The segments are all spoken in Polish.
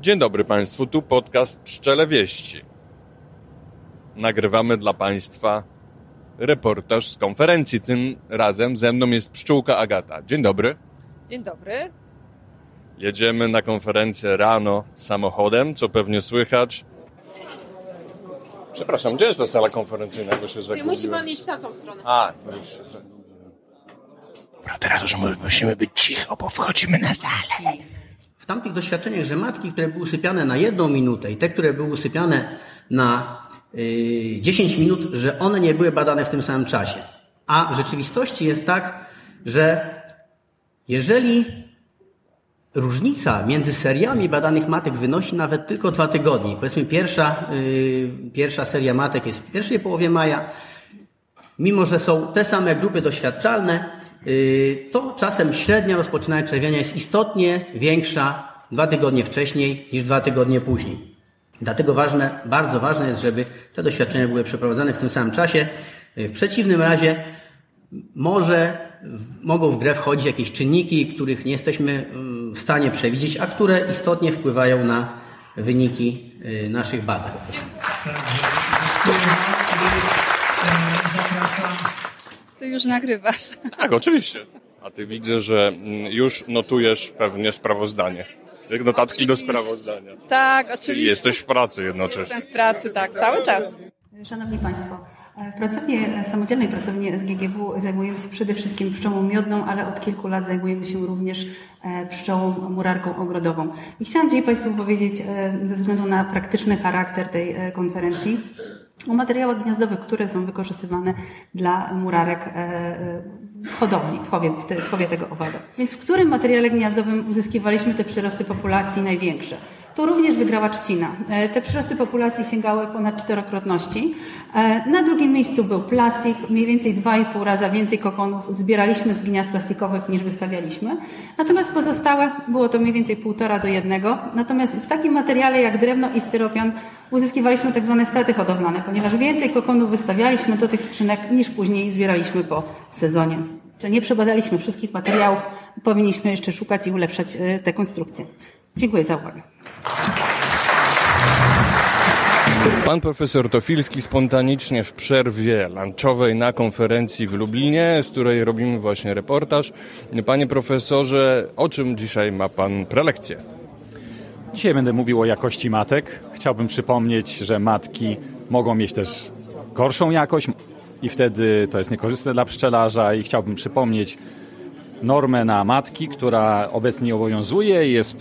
Dzień dobry Państwu, tu podcast Pszczele Wieści. Nagrywamy dla Państwa reportaż z konferencji. Tym razem ze mną jest pszczółka Agata. Dzień dobry. Dzień dobry. Jedziemy na konferencję rano samochodem, co pewnie słychać. Przepraszam, gdzie jest ta sala konferencyjna? Bo się Musi zagubiłem. pan iść w tamtą stronę. A, już się zagubiłem. Dobra, teraz już my- musimy być cicho, bo wchodzimy na salę. Tamtych doświadczeniach, że matki, które były usypiane na jedną minutę i te, które były usypiane na y, 10 minut, że one nie były badane w tym samym czasie. A w rzeczywistości jest tak, że jeżeli różnica między seriami badanych matek wynosi nawet tylko dwa tygodnie, powiedzmy pierwsza, y, pierwsza seria matek jest w pierwszej połowie maja, mimo że są te same grupy doświadczalne, yy, to czasem średnia rozpoczynania czerwienia jest istotnie większa dwa tygodnie wcześniej niż dwa tygodnie później. Dlatego ważne, bardzo ważne jest, żeby te doświadczenia były przeprowadzane w tym samym czasie. Yy, W przeciwnym razie może, mogą w grę wchodzić jakieś czynniki, których nie jesteśmy yy, w stanie przewidzieć, a które istotnie wpływają na wyniki yy, naszych badań. Ty już nagrywasz. Tak, oczywiście. A ty widzę, że mm, już notujesz pewnie sprawozdanie. Jak notatki do sprawozdania. Tak, Czyli oczywiście. jesteś w pracy jednocześnie. Jestem w pracy, tak, cały czas. Szanowni Państwo, w pracowni, samodzielnej pracowni SGGW zajmujemy się przede wszystkim pszczołą miodną, ale od kilku lat zajmujemy się również e, pszczołą murarką ogrodową. I chciałam dzisiaj Państwu powiedzieć, e, ze względu na praktyczny charakter tej e, konferencji, o materiałach gniazdowych, które są wykorzystywane dla murarek e, w hodowli, w chowie, w chowie tego owada. Więc w którym materiale gniazdowym uzyskiwaliśmy te przyrosty populacji największe? Tu również wygrała trzcina. E, Te przyrosty populacji sięgały ponad czterokrotności. E, Na drugim miejscu był plastik, mniej więcej 2,5 raza więcej kokonów zbieraliśmy z gniazd plastikowych niż wystawialiśmy. Natomiast pozostałe było to mniej więcej półtora do jednego. Natomiast w takim materiale jak drewno i styropian uzyskiwaliśmy tak zwane straty hodowlane, ponieważ więcej kokonów wystawialiśmy do tych skrzynek niż później zbieraliśmy po sezonie. Czy nie przebadaliśmy wszystkich materiałów, powinniśmy jeszcze szukać i ulepszać e, te konstrukcje. Dziękuję za uwagę. Pan profesor Tofilski spontanicznie w przerwie lunchowej na konferencji w Lublinie, z której robimy właśnie reportaż. Panie profesorze, o czym dzisiaj ma pan prelekcję? Dzisiaj będę mówił o jakości matek. Chciałbym przypomnieć, że matki mogą mieć też gorszą jakość i wtedy to jest niekorzystne dla pszczelarza i chciałbym przypomnieć normę na matki, która obecnie obowiązuje i jest,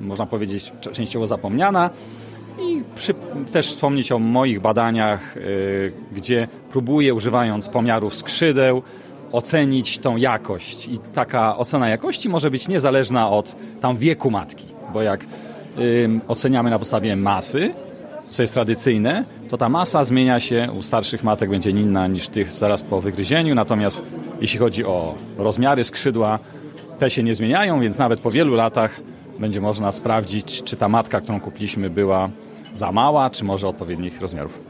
można powiedzieć, częściowo zapomniana. I przy, też wspomnieć o moich badaniach, y, gdzie próbuję, używając pomiarów skrzydeł, ocenić tą jakość. I taka ocena jakości może być niezależna od tam wieku matki, bo jak oceniamy na podstawie masy, co jest tradycyjne, to ta masa zmienia się u starszych matek, będzie inna niż tych zaraz po wygryzieniu, natomiast jeśli chodzi o rozmiary skrzydła, te się nie zmieniają, więc nawet po wielu latach będzie można sprawdzić, czy ta matka, którą kupiliśmy, była za mała, czy może odpowiednich rozmiarów.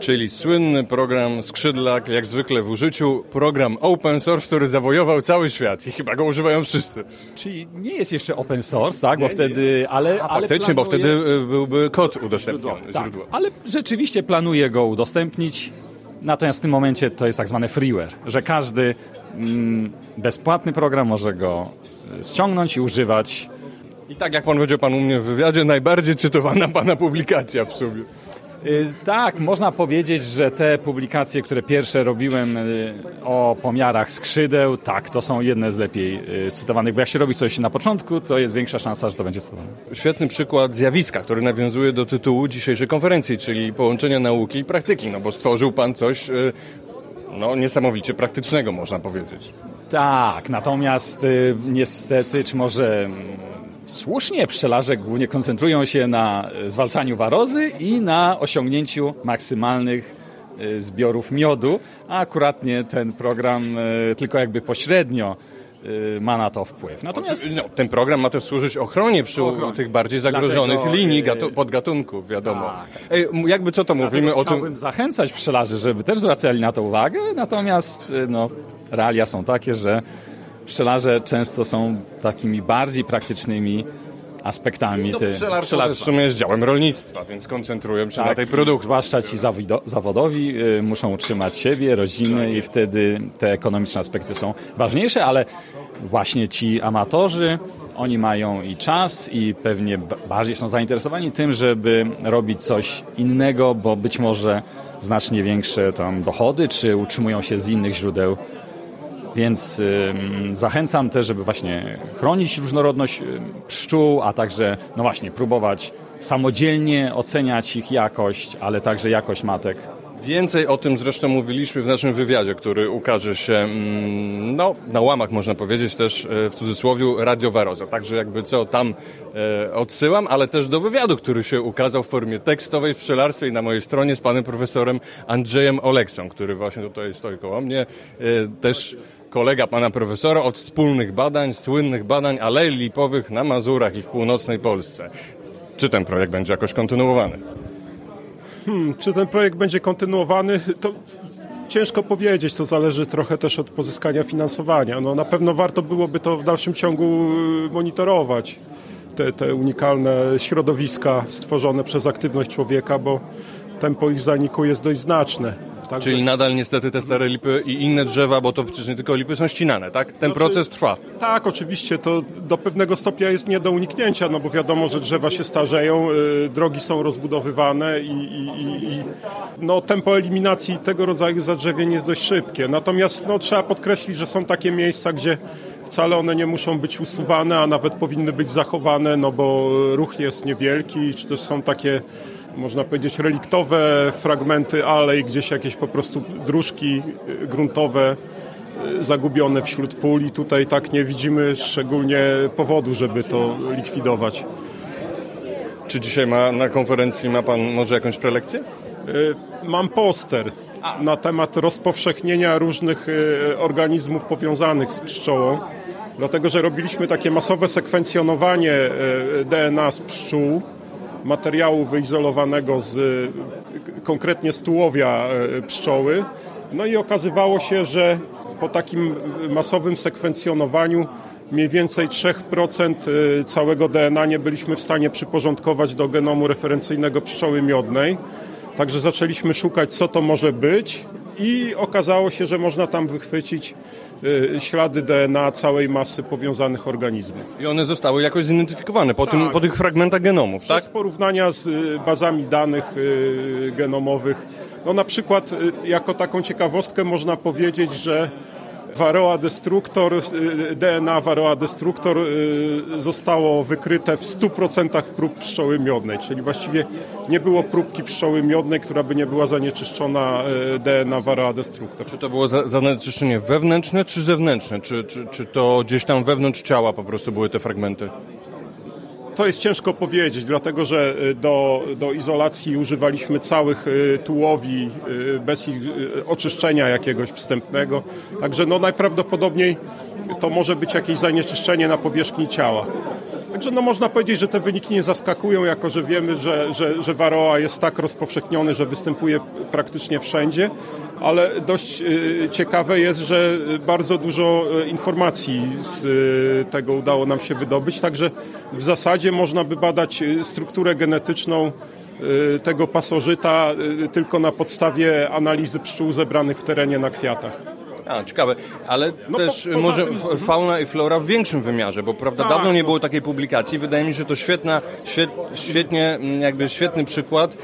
Czyli słynny program Skrzydlak, jak zwykle w użyciu, program open source, który zawojował cały świat i chyba go używają wszyscy. Czyli nie jest jeszcze open source, tak? Bo wtedy, ale, A ale faktycznie, bo wtedy y, byłby kod udostępniony, Tak, źródło. ale rzeczywiście planuję go udostępnić. Natomiast w tym momencie to jest tak zwany freeware, że każdy mm, bezpłatny program może go y, ściągnąć i używać. I tak jak pan powiedział pan u mnie w wywiadzie, najbardziej cytowana pana publikacja w sumie. Y, Tak, można powiedzieć, że te publikacje, które pierwsze robiłem y, o pomiarach skrzydeł, tak, to są jedne z lepiej y, cytowanych, bo jak się robi coś na początku, to jest większa szansa, że to będzie cytowane. Świetny przykład zjawiska, który nawiązuje do tytułu dzisiejszej konferencji, czyli połączenia nauki i praktyki, no bo stworzył pan coś no, niesamowicie praktycznego, można powiedzieć. Tak, natomiast niestety, czy może mm, słusznie, pszczelarze głównie koncentrują się na y, zwalczaniu warozy i na osiągnięciu maksymalnych y, zbiorów miodu, a akuratnie ten program y, tylko jakby pośrednio ma na to wpływ. Natomiast No, ten program ma też służyć ochronie przy Ochronie. tych bardziej zagrożonych Dlatego, linii, gatu, podgatunków, wiadomo. Tak. Ej, jakby co to mówimy o tym... chciałbym zachęcać pszczelarzy, żeby też zwracali na to uwagę, natomiast no, realia są takie, że pszczelarze często są takimi bardziej praktycznymi aspektami To ty- pszczelarstwo w sumie jest działem rolnictwa, więc koncentrują się na tej produkcji. Zwłaszcza ci zawido- zawodowi y, muszą utrzymać siebie, rodziny i wtedy te ekonomiczne aspekty są ważniejsze, ale właśnie ci amatorzy, oni mają i czas i pewnie bardziej są zainteresowani tym, żeby robić coś innego, bo być może znacznie większe tam dochody, czy utrzymują się z innych źródeł więc zachęcam też, żeby właśnie chronić różnorodność pszczół, a także, no właśnie, próbować samodzielnie oceniać ich jakość, ale także jakość matek. Więcej o tym zresztą mówiliśmy w naszym wywiadzie, który ukaże się mm, no, na łamach, można powiedzieć, też e, w cudzysłowie Radio Waroza. Także jakby co tam e, odsyłam, ale też do wywiadu, który się ukazał w formie tekstowej w pszczelarstwie i na mojej stronie z panem profesorem Andrzejem Oleksą, który właśnie tutaj stoi koło mnie. E, też kolega pana profesora od wspólnych badań, słynnych badań alei lipowych na Mazurach i w północnej Polsce. Czy ten projekt będzie jakoś kontynuowany? Czy ten projekt będzie kontynuowany? To ciężko powiedzieć, to zależy trochę też od pozyskania finansowania. No, na pewno warto byłoby to w dalszym ciągu y, monitorować, te, te unikalne środowiska stworzone przez aktywność człowieka, bo tempo ich zaniku jest dość znaczne. Także- Czyli nadal niestety te stare lipy i inne drzewa, bo to przecież nie tylko lipy są ścinane, tak? Ten proces trwa. Tak, oczywiście, to do pewnego stopnia jest nie do uniknięcia, no bo wiadomo, że drzewa się starzeją, y, drogi są rozbudowywane i, i, i, i no, tempo eliminacji tego rodzaju zadrzewień jest dość szybkie. Natomiast no, trzeba podkreślić, że są takie miejsca, gdzie wcale one nie muszą być usuwane, a nawet powinny być zachowane, no bo ruch jest niewielki, czy też są takie można powiedzieć, reliktowe fragmenty alej, gdzieś jakieś po prostu dróżki y, gruntowe y, zagubione wśród pól i tutaj tak nie widzimy szczególnie powodu, żeby to likwidować. Czy dzisiaj ma, na konferencji ma pan może jakąś prelekcję? Y, Mam poster na temat rozpowszechnienia różnych organizmów powiązanych z pszczołą, dlatego że robiliśmy takie masowe sekwencjonowanie DNA z pszczół, materiału wyizolowanego z y, konkretnie z tułowia y, pszczoły. No i okazywało się, że po takim masowym sekwencjonowaniu mniej więcej 3% y, całego DNA nie byliśmy w stanie przyporządkować do genomu referencyjnego pszczoły miodnej. Także zaczęliśmy szukać, co to może być i okazało się, że można tam wychwycić y, ślady DNA całej masy powiązanych organizmów. I one zostały jakoś zidentyfikowane po, tym, Tak. po tych fragmentach genomów, tak? Przez porównania z y, bazami danych y, genomowych. No na przykład jako taką ciekawostkę można powiedzieć, że Varroa destructor, y, DNA Varroa destructor y, zostało wykryte w 100% prób pszczoły miodnej, czyli właściwie nie było próbki pszczoły miodnej, która by nie była zanieczyszczona y, DNA Varroa destructor. Czy to było za- zanieczyszczenie wewnętrzne czy zewnętrzne? Czy, czy, czy to gdzieś tam wewnątrz ciała po prostu były te fragmenty? To jest ciężko powiedzieć, dlatego że y, do, do izolacji używaliśmy całych y, tułowi y, bez ich oczyszczenia jakiegoś wstępnego. Także no najprawdopodobniej to może być jakieś zanieczyszczenie na powierzchni ciała. Także no można powiedzieć, że te wyniki nie zaskakują, jako że wiemy, że, że, że Varroa jest tak rozpowszechniony, że występuje praktycznie wszędzie, ale dość y, ciekawe jest, że bardzo dużo y, informacji z y, tego udało nam się wydobyć, także w zasadzie można by badać strukturę genetyczną tego pasożyta tylko na podstawie analizy pszczół zebranych w terenie na kwiatach. A, ciekawe. Ale No też po- może tym- fauna i flora w większym wymiarze, bo prawda, Tak, dawno nie no. było takiej publikacji. Wydaje mi się, że to świetna, świet, świetnie, mm, jakby świetny przykład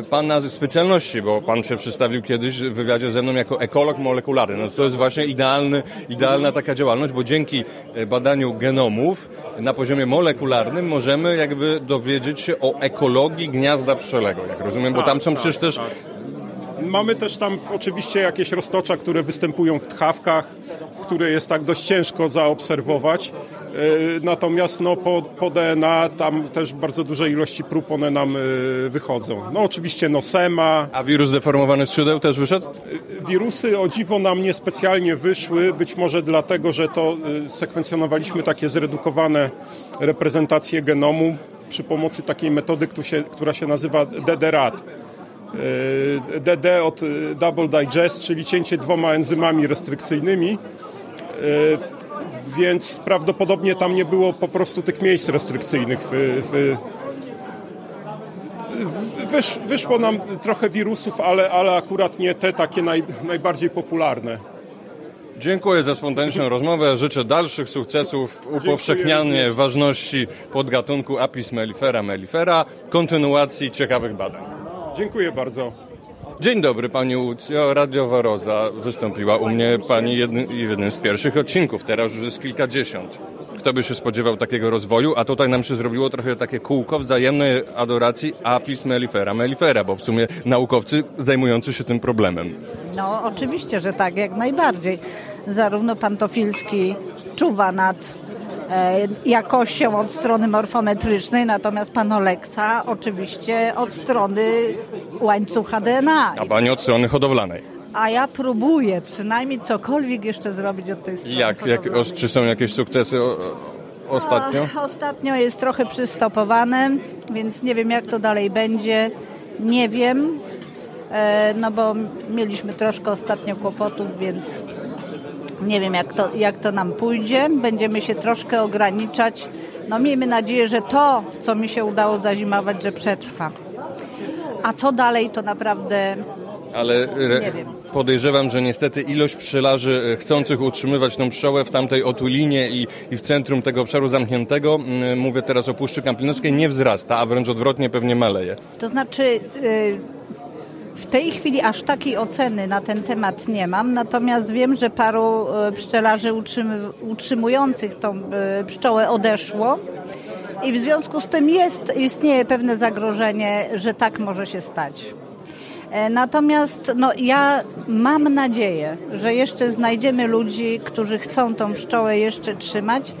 e, pana specjalności, bo pan się przedstawił kiedyś w wywiadzie ze mną jako ekolog molekularny. No to jest właśnie idealny, idealna taka działalność, bo dzięki e, badaniu genomów na poziomie molekularnym możemy jakby dowiedzieć się o ekologii gniazda pszczelego, jak rozumiem, bo tam są przecież też Mamy też tam oczywiście jakieś roztocza, które występują w tchawkach, które jest tak dość ciężko zaobserwować. Yy, Natomiast no, po, po DNA tam też w bardzo dużej ilości prób one nam yy, wychodzą. No oczywiście nosema, A wirus deformowany skrzydeł też wyszedł? Wirusy o dziwo nam niespecjalnie wyszły, być może dlatego, że to sekwencjonowaliśmy takie zredukowane reprezentacje genomu przy pomocy takiej metody, która się nazywa DDRAT. DD od y, Double Digest, czyli cięcie dwoma enzymami restrykcyjnymi. Y, więc prawdopodobnie tam nie było po prostu tych miejsc restrykcyjnych. W, wysz, wyszło nam trochę wirusów, ale, ale akurat nie te takie naj, najbardziej popularne. Dziękuję za spontaniczną rozmowę. Życzę dalszych sukcesów upowszechnianie ważności podgatunku Apis mellifera mellifera, kontynuacji ciekawych badań. Dziękuję bardzo. Dzień dobry Pani Łucjo, Radio Waroza wystąpiła u mnie Pani jednym, w jednym z pierwszych odcinków, teraz już jest kilkadziesiąt. Kto by się spodziewał takiego rozwoju, a tutaj nam się zrobiło trochę takie kółko wzajemnej adoracji Apis mellifera mellifera, bo w sumie naukowcy zajmujący się tym problemem. No, oczywiście, że tak, jak najbardziej. Zarówno pan Tofilski czuwa nad jakością od strony morfometrycznej, natomiast pan Oleksa oczywiście od strony łańcucha DNA. A Pani od strony hodowlanej. A ja próbuję przynajmniej cokolwiek jeszcze zrobić od tej strony. Jak, jak, o, czy są jakieś sukcesy o, o, ostatnio? Ostatnio jest trochę przystopowane, więc nie wiem jak to dalej będzie. Nie wiem, e, no bo mieliśmy troszkę ostatnio kłopotów, więc nie wiem jak to, jak to nam pójdzie. Będziemy się troszkę ograniczać. No miejmy nadzieję, że to, co mi się udało zazimować, że przetrwa. A co dalej, to naprawdę Ale re, Nie wiem. podejrzewam, że niestety ilość pszczelarzy e, chcących utrzymywać tą pszczołę w tamtej otulinie i, i w centrum tego obszaru zamkniętego, mówię teraz o Puszczy Kampinoskiej, nie wzrasta, a wręcz odwrotnie pewnie maleje. To znaczy, y, w tej chwili aż takiej oceny na ten temat nie mam, natomiast wiem, że paru y, pszczelarzy utrzymujących tą y, pszczołę odeszło i w związku z tym jest, istnieje pewne zagrożenie, że tak może się stać. E, Natomiast no, ja mam nadzieję, że jeszcze znajdziemy ludzi, którzy chcą tą pszczołę jeszcze trzymać,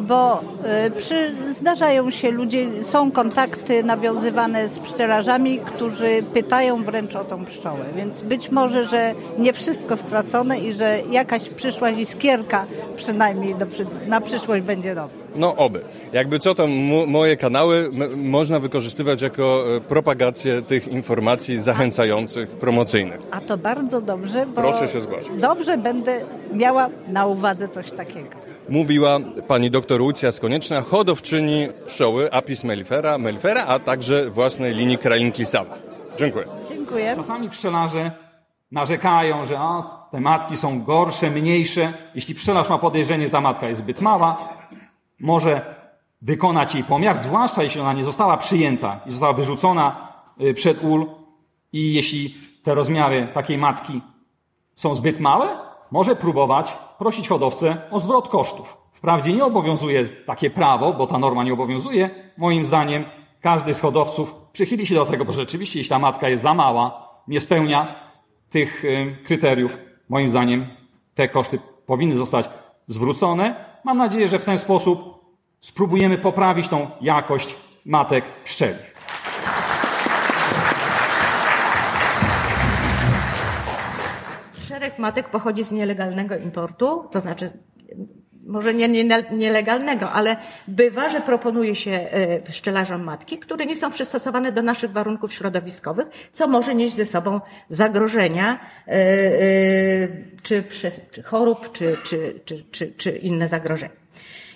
bo e, przy, zdarzają się ludzie, są kontakty nawiązywane z pszczelarzami, którzy pytają wręcz o tą pszczołę. Więc być może, że nie wszystko stracone i że jakaś przyszła iskierka przynajmniej do, na przyszłość będzie dobra. No oby. Jakby co to mo- moje kanały można wykorzystywać jako e, propagację tych informacji zachęcających, promocyjnych. A to bardzo dobrze, bo Proszę się zgłosić. dobrze będę miała na uwadze coś takiego. Mówiła pani doktor Łucja Skonieczna, hodowczyni pszczoły Apis mellifera, mellifera, a także własnej linii kralinki Sava. Dziękuję. Dziękuję. Czasami pszczelarze narzekają, że a, te matki są gorsze, mniejsze. Jeśli pszczelarz ma podejrzenie, że ta matka jest zbyt mała, może wykonać jej pomiar, zwłaszcza jeśli ona nie została przyjęta i została wyrzucona y, przed ul i jeśli te rozmiary takiej matki są zbyt małe, może próbować prosić hodowcę o zwrot kosztów. Wprawdzie nie obowiązuje takie prawo, bo ta norma nie obowiązuje. Moim zdaniem każdy z hodowców przychyli się do tego, bo rzeczywiście jeśli ta matka jest za mała, nie spełnia tych y, kryteriów, moim zdaniem te koszty powinny zostać zwrócone. Mam nadzieję, że w ten sposób spróbujemy poprawić tą jakość matek pszczelich. Szereg matek pochodzi z nielegalnego importu, to znaczy może nie, nie nielegalnego, ale bywa, że proponuje się e, pszczelarzom matki, które nie są przystosowane do naszych warunków środowiskowych, co może nieść ze sobą zagrożenia e, e, czy, przez, czy chorób, czy, czy, czy, czy, czy inne zagrożenia.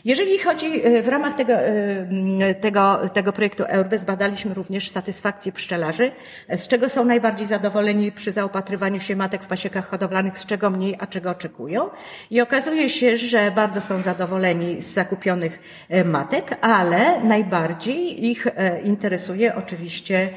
Jeżeli chodzi e, w ramach tego, e, tego, tego projektu EURBE, zbadaliśmy również satysfakcję pszczelarzy, z czego są najbardziej zadowoleni przy zaopatrywaniu się matek w pasiekach hodowlanych, z czego mniej, a czego oczekują. I okazuje się, że bardzo są zadowoleni z zakupionych e, matek, ale najbardziej ich interesuje oczywiście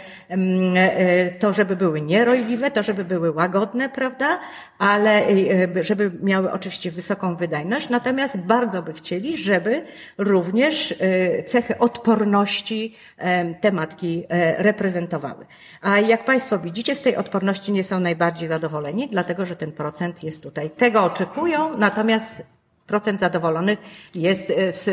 to, żeby były nierojliwe, to, żeby były łagodne, prawda, ale e, żeby miały oczywiście wysoką wydajność, natomiast bardzo by chcieli, żeby również e, cechy odporności e, te matki e, reprezentowały. A jak Państwo widzicie, z tej odporności nie są najbardziej zadowoleni, dlatego że ten procent jest tutaj. Tego oczekują, natomiast procent zadowolonych jest e, w,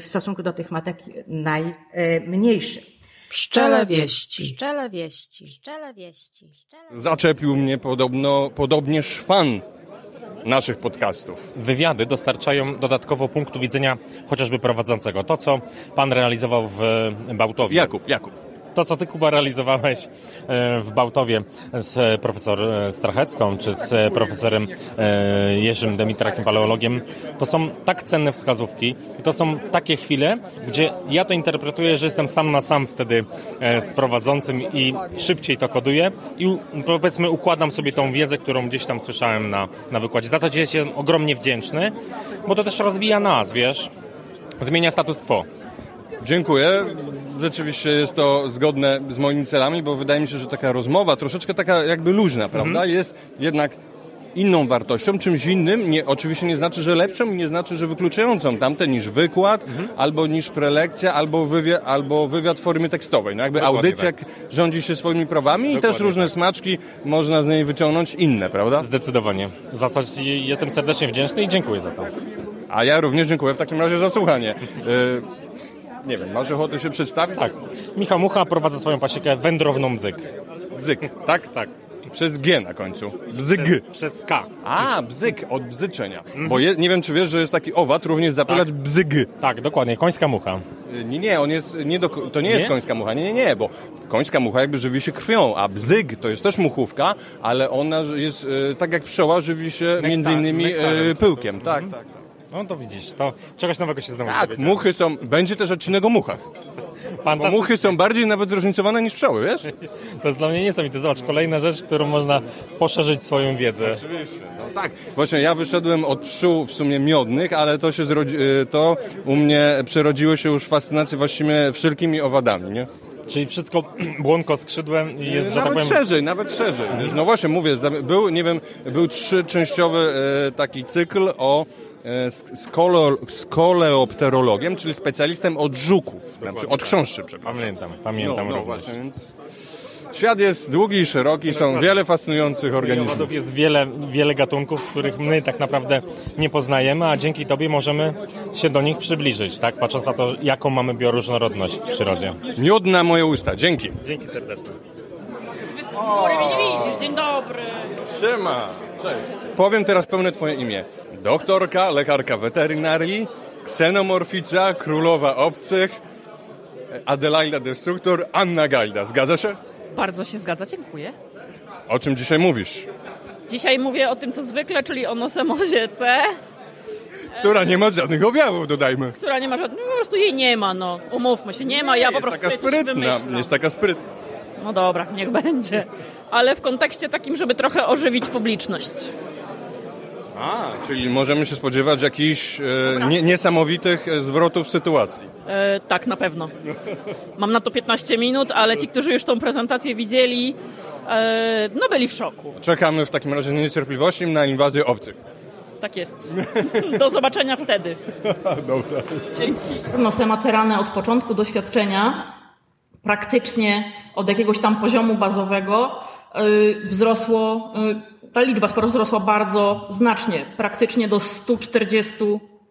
w stosunku do tych matek najmniejszy. Pszczele wieści. Pszczele wieści. Pszczele wieści. Pszczele... Zaczepił mnie podobno, podobnie szwan naszych podcastów. Wywiady dostarczają dodatkowo punktu widzenia chociażby prowadzącego. To, co pan realizował w Bałtowie. Jakub, Jakub. To co ty, Kuba, realizowałeś e, w Bałtowie z profesor e, Strachecką, czy z profesorem e, Jerzym Demitrakiem, paleologiem, to są tak cenne wskazówki i to są takie chwile, gdzie ja to interpretuję, że jestem sam na sam wtedy e, z prowadzącym i szybciej to koduję i powiedzmy układam sobie tą wiedzę, którą gdzieś tam słyszałem na, na wykładzie. Za to jestem ogromnie wdzięczny, bo to też rozwija nas, wiesz, zmienia status quo. Dziękuję. Rzeczywiście jest to zgodne z moimi celami, bo wydaje mi się, że taka rozmowa, troszeczkę taka jakby luźna, prawda, jest jednak inną wartością, czymś innym. Nie, oczywiście nie znaczy, że lepszą i nie znaczy, że wykluczającą tamte niż wykład, albo niż prelekcja, albo wywiad, albo wywiad w formie tekstowej. No jakby Dokładnie audycja tak. rządzi się swoimi prawami i też Dokładnie różne tak. smaczki można z niej wyciągnąć inne, prawda? Zdecydowanie. Za co ci jestem serdecznie wdzięczny i dziękuję za to. A ja również dziękuję w takim razie za słuchanie. Nie wiem, masz ochotę się przedstawić? Tak. Michał Mucha prowadzę swoją pasiekę wędrowną Bzyk. Bzyk, tak? Tak. Przez G na końcu. Bzyg. Przez, przez K. A, bzyk, od bzyczenia. Bo je, nie wiem, czy wiesz, że jest taki owad, również zapylacz bzyg. Tak, dokładnie. Końska mucha. Y, Nie, nie, on jest nie do, to nie, Nie? jest końska mucha, nie, nie, nie, bo końska mucha jakby żywi się krwią, a bzyg to jest też muchówka, ale ona jest, y, tak jak pszczoła, żywi się między innymi y, pyłkiem. Tak, tak, tak. No to widzisz, to czegoś nowego się znowu Tak, dowiedziałem. muchy są, będzie też odcinek o muchach. Bo Fantastycznie. muchy są bardziej nawet zróżnicowane niż pszczoły, wiesz? To jest dla mnie niesamowite. Zobacz, kolejna rzecz, którą można poszerzyć swoją wiedzę. Oczywiście. No tak, właśnie ja wyszedłem od pszczół w sumie miodnych, ale to się zrodzi, y, to u mnie przerodziło się już fascynację właściwie wszelkimi owadami, nie? Czyli wszystko błonko skrzydłem i jest, że nawet tak powiem... szerzej, nawet szerzej. wiesz. No właśnie mówię, za- był, nie wiem, był trzyczęściowy e, taki cykl o e, skolo, skoleopterologiem, czyli specjalistem od żuków, znaczy od chrząszczy, przepraszam. Pamiętam, pamiętam no, no również. właśnie, więc świat jest długi i szeroki, są wiele fascynujących organizmów. Jest wiele, wiele gatunków, których my tak naprawdę nie poznajemy, a dzięki Tobie możemy się do nich przybliżyć, tak? Patrząc na to, jaką mamy bioróżnorodność w przyrodzie. Miód na moje usta, dzięki. Dzięki serdeczne. Góry mnie nie widzisz, dzień dobry. Siema, cześć. Powiem teraz pełne twoje imię. Doktorka, lekarka weterynarii, ksenomorfica, królowa obcych, Adelaida Destruktor, Anna Gajda. Zgadza się? Bardzo się zgadza, dziękuję. O czym dzisiaj mówisz? Dzisiaj mówię o tym, co zwykle, czyli o nosemozie C, Która nie ma żadnych objawów, dodajmy. która nie ma żadnego, po prostu jej nie ma, no. Umówmy się, nie ma, ja po prostu taka sprytna, jest taka sprytna. No dobra, niech będzie. Ale w kontekście takim, żeby trochę ożywić publiczność. A, czyli możemy się spodziewać jakichś e, nie, niesamowitych e, zwrotów sytuacji. E, tak, na pewno. Mam na to 15 minut, ale ci, którzy już tą prezentację widzieli, e, no byli w szoku. Czekamy w takim razie z niecierpliwością na inwazję obcych. Tak jest. Do zobaczenia wtedy. Dobra. Dzięki. Nosę macerane od początku doświadczenia, praktycznie od jakiegoś tam poziomu bazowego, yy, wzrosło, yy, ta liczba sporo wzrosła bardzo znacznie, praktycznie do 140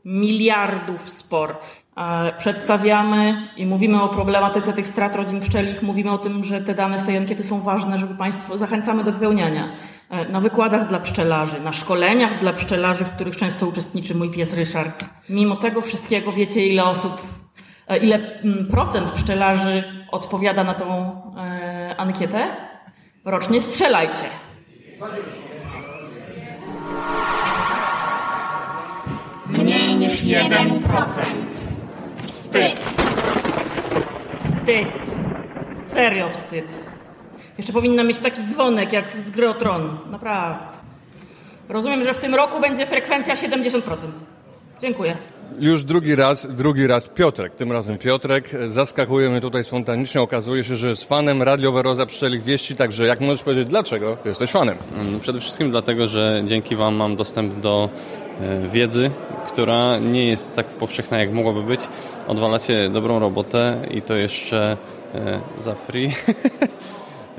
miliardów spor. E, Przedstawiamy i mówimy o problematyce tych strat rodzin pszczelich, mówimy o tym, że te dane z tej ankiety są ważne, żeby Państwo, zachęcamy do wypełniania. E, Na wykładach dla pszczelarzy, na szkoleniach dla pszczelarzy, w których często uczestniczy mój pies Ryszard. Mimo tego wszystkiego wiecie, ile osób, e, ile mm, procent pszczelarzy odpowiada na tą ankietę? Rocznie strzelajcie. Niż 1%. Wstyd. Wstyd. Serio wstyd. Jeszcze powinna mieć taki dzwonek jak z gry o Tron. Naprawdę. Rozumiem, że w tym roku będzie frekwencja 70%. Dziękuję. Już drugi raz, drugi raz Piotrek. Tym razem Piotrek zaskakuje mnie tutaj spontanicznie. Okazuje się, że jest fanem radioweroza pszczelich wieści, także jak możesz powiedzieć, dlaczego jesteś fanem? No, Przede wszystkim dlatego, że dzięki Wam mam dostęp do e, wiedzy, która nie jest tak powszechna, jak mogłaby być. Odwalacie dobrą robotę i to jeszcze e, za free.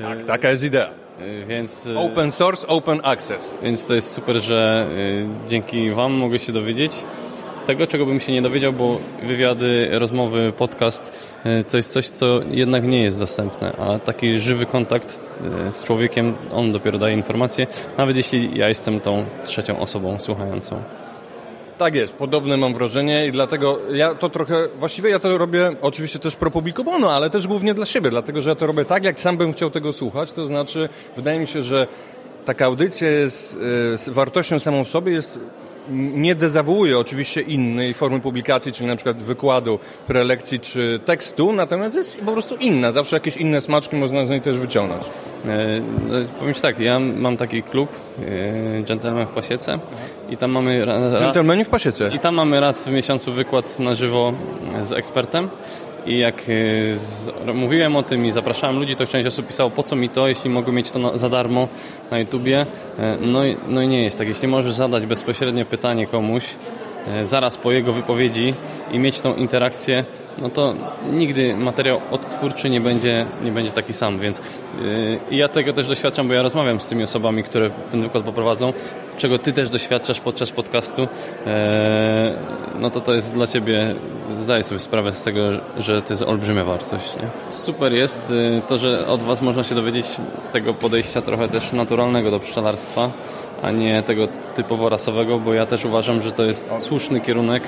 Tak, taka jest idea. E, Więc, Open source, open access. więc to jest super, że dzięki Wam mogę się dowiedzieć tego, czego bym się nie dowiedział, bo wywiady, rozmowy, podcast e, to jest coś, co jednak nie jest dostępne, a taki żywy kontakt e, z człowiekiem, on dopiero daje informacje, nawet jeśli ja jestem tą trzecią osobą słuchającą. Tak jest, podobne mam wrażenie i dlatego ja to trochę, właściwie ja to robię oczywiście też pro publico bono, ale też głównie dla siebie, dlatego że ja to robię tak, jak sam bym chciał tego słuchać, to znaczy wydaje mi się, że taka audycja jest e, z wartością samą w sobie, jest nie dezawuuje oczywiście innej formy publikacji, czyli na przykład wykładu, prelekcji czy tekstu, natomiast jest po prostu inna. Zawsze jakieś inne smaczki można z niej też wyciągnąć. E, no, powiem Ci tak, ja mam taki klub e, Gentleman w Pasiece i tam mamy... Ra, ra, w pasiece. I tam mamy raz w miesiącu wykład na żywo z ekspertem. I jak e, z, mówiłem o tym i zapraszałem ludzi, to część osób pisało, po co mi to, jeśli mogę mieć to na, za darmo na YouTubie. E, No i, no i nie jest tak. Jeśli możesz zadać bezpośrednio pytanie komuś, e, zaraz po jego wypowiedzi i mieć tą interakcję, no to nigdy materiał odtwórczy nie będzie, nie będzie taki sam, więc yy, ja tego też doświadczam, bo ja rozmawiam z tymi osobami, które ten wykład poprowadzą, czego ty też doświadczasz podczas podcastu, yy, no to to jest dla ciebie, zdaję sobie sprawę z tego, że to jest olbrzymia wartość. Nie? Super jest yy, to, że od was można się dowiedzieć tego podejścia trochę też naturalnego do pszczelarstwa, a nie tego typowo rasowego, bo ja też uważam, że to jest słuszny kierunek.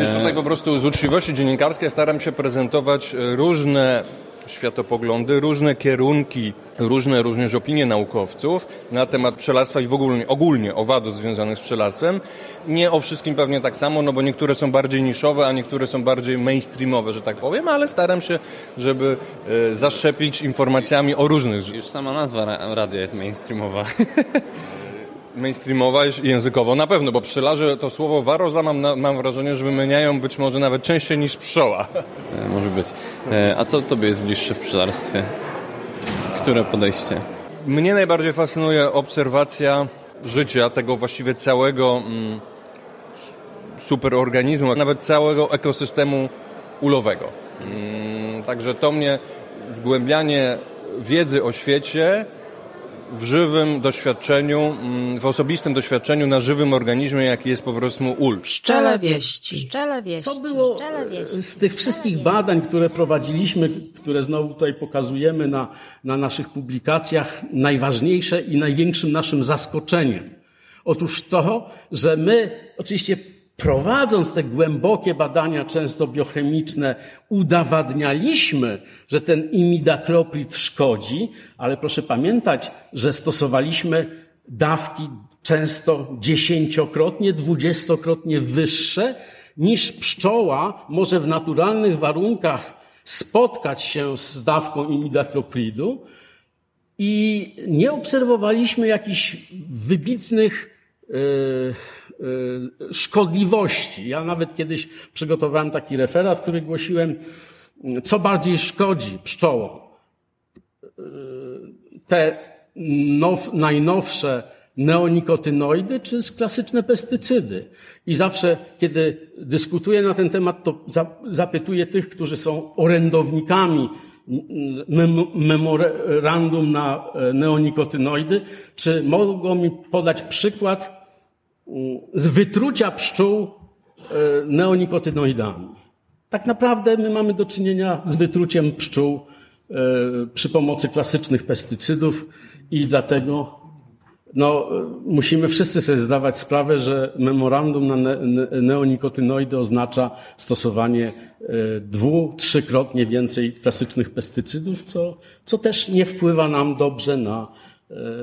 Wiesz, tutaj po prostu z uczciwości dziennikarskiej staram się prezentować e, różne światopoglądy, różne kierunki, różne również opinie naukowców na temat pszczelarstwa i w ogóle, ogólnie owadów związanych z pszczelarstwem. Nie o wszystkim pewnie tak samo, no bo niektóre są bardziej niszowe, a niektóre są bardziej mainstreamowe, że tak powiem, ale staram się, żeby e, zaszczepić informacjami o różnych Już sama nazwa ra- radia jest mainstreamowa. mainstreamowa i językowo na pewno, bo pszczelarze to słowo waroza mam, na, mam wrażenie, że wymieniają być może nawet częściej niż pszczoła. E, Może być. E, A co tobie jest bliższe w pszczelarstwie? Które podejście? Mnie najbardziej fascynuje obserwacja życia tego właściwie całego mm, superorganizmu, nawet całego ekosystemu ulowego. Mm, Także to mnie zgłębianie wiedzy o świecie w żywym doświadczeniu, mm, w osobistym doświadczeniu na żywym organizmie, jaki jest po prostu ul. Pszczele wieści. Pszczele wieści. Co było Pszczele wieści. z tych wszystkich badań, które prowadziliśmy, które znowu tutaj pokazujemy na, na naszych publikacjach, najważniejsze i największym naszym zaskoczeniem? Otóż to, że my oczywiście prowadząc te głębokie badania, często biochemiczne, udowadnialiśmy, że ten imidakloprid szkodzi, ale proszę pamiętać, że stosowaliśmy dawki często dziesięciokrotnie, dwudziestokrotnie wyższe niż pszczoła może w naturalnych warunkach spotkać się z dawką imidaklopridu i nie obserwowaliśmy jakichś wybitnych yy, szkodliwości. Ja nawet kiedyś przygotowałem taki referat, w którym głosiłem, co bardziej szkodzi pszczołom. Yy, te now, najnowsze neonikotynoidy czy klasyczne pestycydy. I zawsze, kiedy dyskutuję na ten temat, to za, zapytuję tych, którzy są orędownikami mem, memorandum na e, neonikotynoidy, czy mogą mi podać przykład z wytrucia pszczół e, neonikotynoidami. Tak naprawdę my mamy do czynienia z wytruciem pszczół e, przy pomocy klasycznych pestycydów i dlatego no, musimy wszyscy sobie zdawać sprawę, że memorandum na ne ne neonikotynoidy oznacza stosowanie e, dwu, trzykrotnie więcej klasycznych pestycydów, co, co też nie wpływa nam dobrze na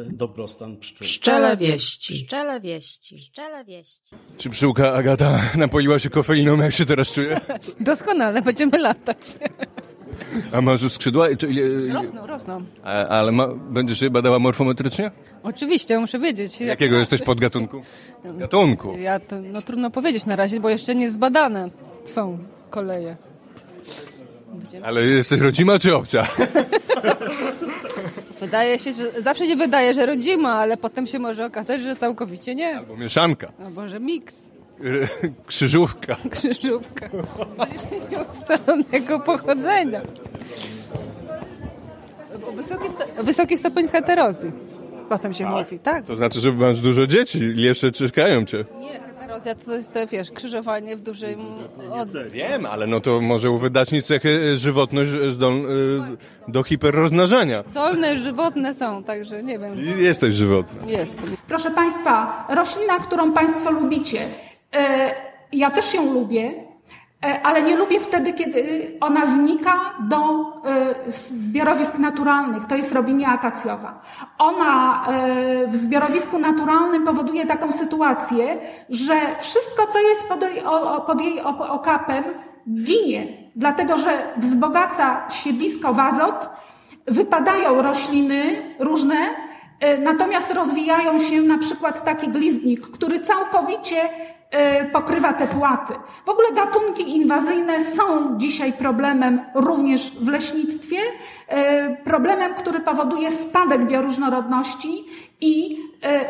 dobrostan pszczół. Pszczele wieści. Pszczele wieści. Pszczele wieści. Czy pszczółka Agata napoiła się kofeiną, jak się teraz czuje? Doskonale, będziemy latać. A masz już skrzydła? Czy, ile- Rosną, rosną. a, ale ma, będziesz je badała morfometrycznie? Oczywiście, muszę wiedzieć. jak- Jakiego jesteś podgatunku? Gatunku. Ja to, no trudno powiedzieć na razie, bo jeszcze nie zbadane są koleje. Ale jesteś rodzima czy obca? Wydaje się, że zawsze się wydaje, że rodzima, ale potem się może okazać, że całkowicie nie. Bo mieszanka. Albo że miks, Krzyżówka. krzyżówka. Nieustalonego pochodzenia. Bo Wysoki, sto, wysoki stopień heterozji. Potem się mówi, tak. To znaczy, że masz dużo dzieci jeszcze czekają cię. Nie, heterozja to jest, te, wiesz, krzyżowanie w dużym... Od... Wiem, ale no to może u wydacznic cechy żywotność zdol, y, do hiperrozmnażania. Dolne, żywotne są, także nie wiem. Jesteś żywotna. Jest. Proszę Państwa, roślina, którą Państwo lubicie, E, Ja też ją lubię, e, ale nie lubię wtedy, kiedy ona wnika do e, zbiorowisk naturalnych. To jest robinia akacjowa. Ona e, w zbiorowisku naturalnym powoduje taką sytuację, że wszystko, co jest pod jej, okapem, ginie, dlatego że wzbogaca siedlisko w azot, wypadają rośliny różne, e, natomiast rozwijają się na przykład taki gliznik, który całkowicie e, pokrywa te płaty. W ogóle gatunki inwazyjne są dzisiaj problemem również w leśnictwie, e, problemem, który powoduje spadek bioróżnorodności i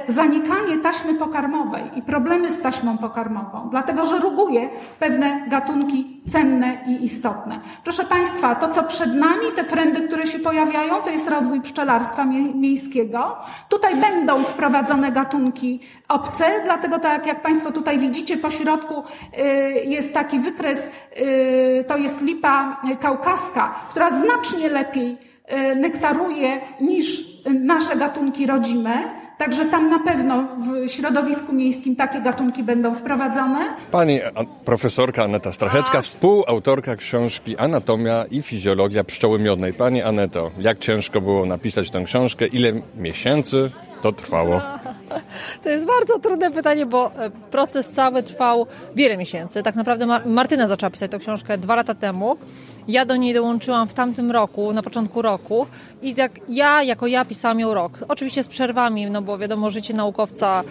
zanikanie taśmy pokarmowej i problemy z taśmą pokarmową, dlatego że ruguje pewne gatunki cenne i istotne. Proszę Państwa, to co przed nami, te trendy, które się pojawiają, to jest rozwój pszczelarstwa mie- miejskiego. Tutaj będą wprowadzone gatunki obce, dlatego tak jak Państwo tutaj widzicie, po środku y, jest taki wykres, y, to jest lipa kaukaska, która znacznie lepiej nektaruje niż nasze gatunki rodzime. Także tam na pewno w środowisku miejskim takie gatunki będą wprowadzone. Pani a, profesorka Aneta Strachecka, współautorka książki Anatomia i fizjologia pszczoły miodnej. Pani Aneto, jak ciężko było napisać tę książkę? Ile miesięcy to trwało? To jest bardzo trudne pytanie, bo e, proces cały trwał wiele miesięcy. Tak naprawdę Mar- Martyna zaczęła pisać tę książkę dwa lata temu. Ja do niej dołączyłam w tamtym roku, na początku roku i jak ja, jako ja pisałam ją rok. Oczywiście z przerwami, no bo wiadomo, życie naukowca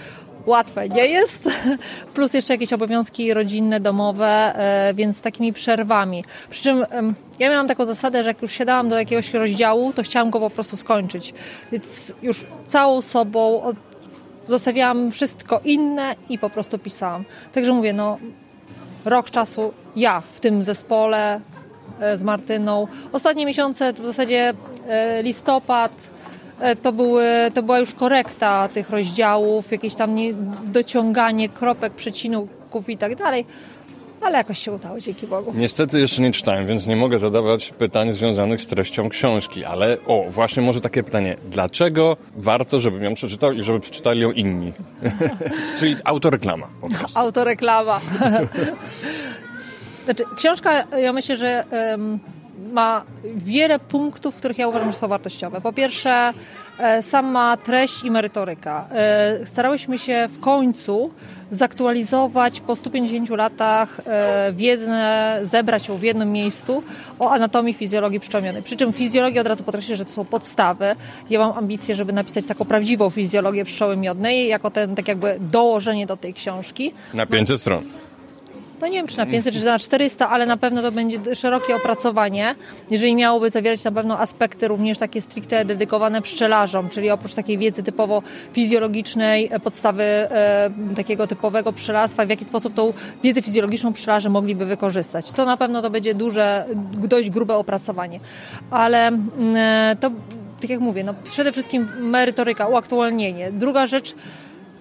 łatwe nie jest, plus jeszcze jakieś obowiązki rodzinne, domowe, e, więc z takimi przerwami. Przy czym ja miałam taką zasadę, że jak już siadałam do jakiegoś rozdziału, to chciałam go po prostu skończyć. Więc już całą sobą zostawiałam wszystko inne i po prostu pisałam. Także mówię, no rok czasu ja w tym zespole z Martyną. Ostatnie miesiące to w zasadzie e, listopad e, to, były, to była już korekta tych rozdziałów, jakieś tam nie, dociąganie kropek, przecinków i tak dalej. Ale jakoś się udało, dzięki Bogu. Niestety jeszcze nie czytałem, więc nie mogę zadawać pytań związanych z treścią książki, ale o, właśnie może takie pytanie. Dlaczego warto, żebym ją przeczytał i żeby przeczytali ją inni? Czyli autoreklama po prostu. Autoreklama. znaczy, książka, ja myślę, że ma wiele punktów, których ja uważam, że są wartościowe. Po pierwsze, e, sama treść i merytoryka. E, Starałyśmy się w końcu zaktualizować po 150 latach e, wiedzę, zebrać ją w jednym miejscu o anatomii fizjologii pszczołomionej. Przy czym fizjologię od razu podkreślę, że to są podstawy. Ja mam ambicje, żeby napisać taką prawdziwą fizjologię pszczoły miodnej, jako ten tak jakby dołożenie do tej książki. Na 500 stron. No nie wiem, czy na 500, czy na 400, ale na pewno to będzie szerokie opracowanie, jeżeli miałoby zawierać na pewno aspekty również takie stricte dedykowane pszczelarzom, czyli oprócz takiej wiedzy typowo fizjologicznej, e, podstawy e, takiego typowego pszczelarstwa, w jaki sposób tą wiedzę fizjologiczną pszczelarze mogliby wykorzystać. To na pewno to będzie duże, dość grube opracowanie. Ale mm, e, to, tak jak mówię, no przede wszystkim merytoryka, uaktualnienie. Druga rzecz,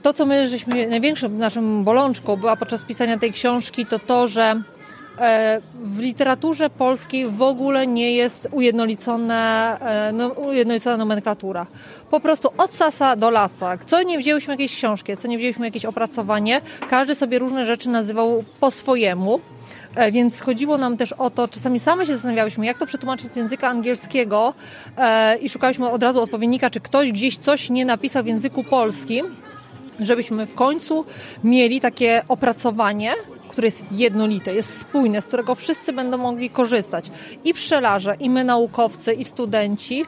to, co my żeśmy największą naszą bolączką była podczas pisania tej książki, to to, że e, w literaturze polskiej w ogóle nie jest ujednolicone, e, no, ujednolicona nomenklatura. Po prostu od sasa do lasa. Co nie wzięłyśmy jakieś książki, co nie wzięliśmy jakieś opracowanie, każdy sobie różne rzeczy nazywał po swojemu. E, Więc chodziło nam też o to, czasami same się zastanawiałyśmy, jak to przetłumaczyć z języka angielskiego i szukałyśmy od razu odpowiednika, czy ktoś gdzieś coś nie napisał w języku polskim żebyśmy w końcu mieli takie opracowanie, które jest jednolite, jest spójne, z którego wszyscy będą mogli korzystać. I pszczelarze, i my naukowcy, i studenci.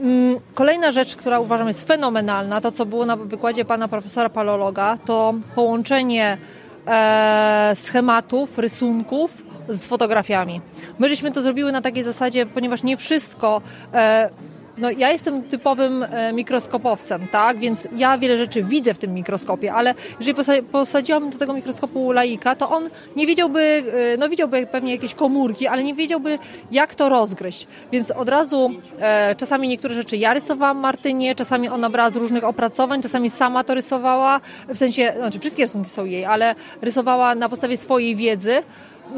Mm, Kolejna rzecz, która uważam jest fenomenalna, to co było na wykładzie pana profesora palologa, to połączenie e, schematów, rysunków z fotografiami. My żeśmy to zrobiły na takiej zasadzie, ponieważ nie wszystko e, no, ja jestem typowym e, mikroskopowcem, tak? Więc ja wiele rzeczy widzę w tym mikroskopie, ale jeżeli posa- posadziłam do tego mikroskopu laika, to on nie wiedziałby, e, no widziałby pewnie jakieś komórki, ale nie wiedziałby, jak to rozgryźć. Więc od razu e, czasami niektóre rzeczy ja rysowałam Martynie, czasami ona brała z różnych opracowań, czasami sama to rysowała, w sensie, znaczy wszystkie rysunki są jej, ale rysowała na podstawie swojej wiedzy.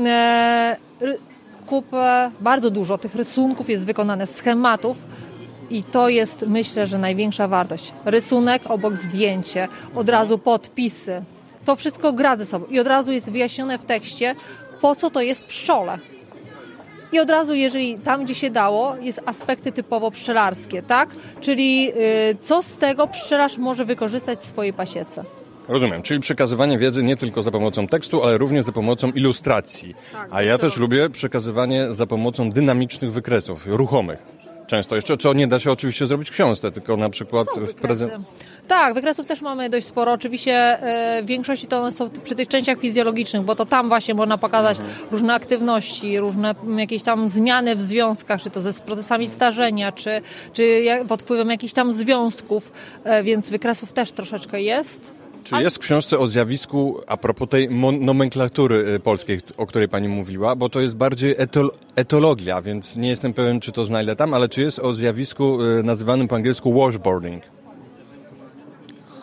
E, kupę, bardzo dużo tych rysunków jest wykonane, schematów, i to jest, myślę, że największa wartość. Rysunek obok zdjęcie, od razu podpisy. to wszystko gra ze sobą i od razu jest wyjaśnione w tekście, po co to jest pszczole. I od razu, jeżeli tam, gdzie się dało, jest aspekty typowo pszczelarskie, tak? Czyli y, co z tego pszczelarz może wykorzystać w swojej pasiece. Rozumiem, czyli przekazywanie wiedzy nie tylko za pomocą tekstu, ale również za pomocą ilustracji. Tak, A ja też lubię przekazywanie za pomocą dynamicznych wykresów, ruchomych. Często jeszcze, co nie da się oczywiście zrobić w książce, tylko na przykład w prezent... Tak, wykresów też mamy dość sporo. Oczywiście e, w większości to one są przy tych częściach fizjologicznych, bo to tam właśnie można pokazać różne aktywności, różne jakieś tam zmiany w związkach, czy to ze z procesami starzenia, czy, czy pod wpływem jakichś tam związków, e, więc wykresów też troszeczkę jest. Czy jest w książce o zjawisku, a propos tej nomenklatury y, polskiej, o której pani mówiła, bo to jest bardziej etol- etologia, więc nie jestem pewien, czy to znajdę tam, ale czy jest o zjawisku y, nazywanym po angielsku washboarding?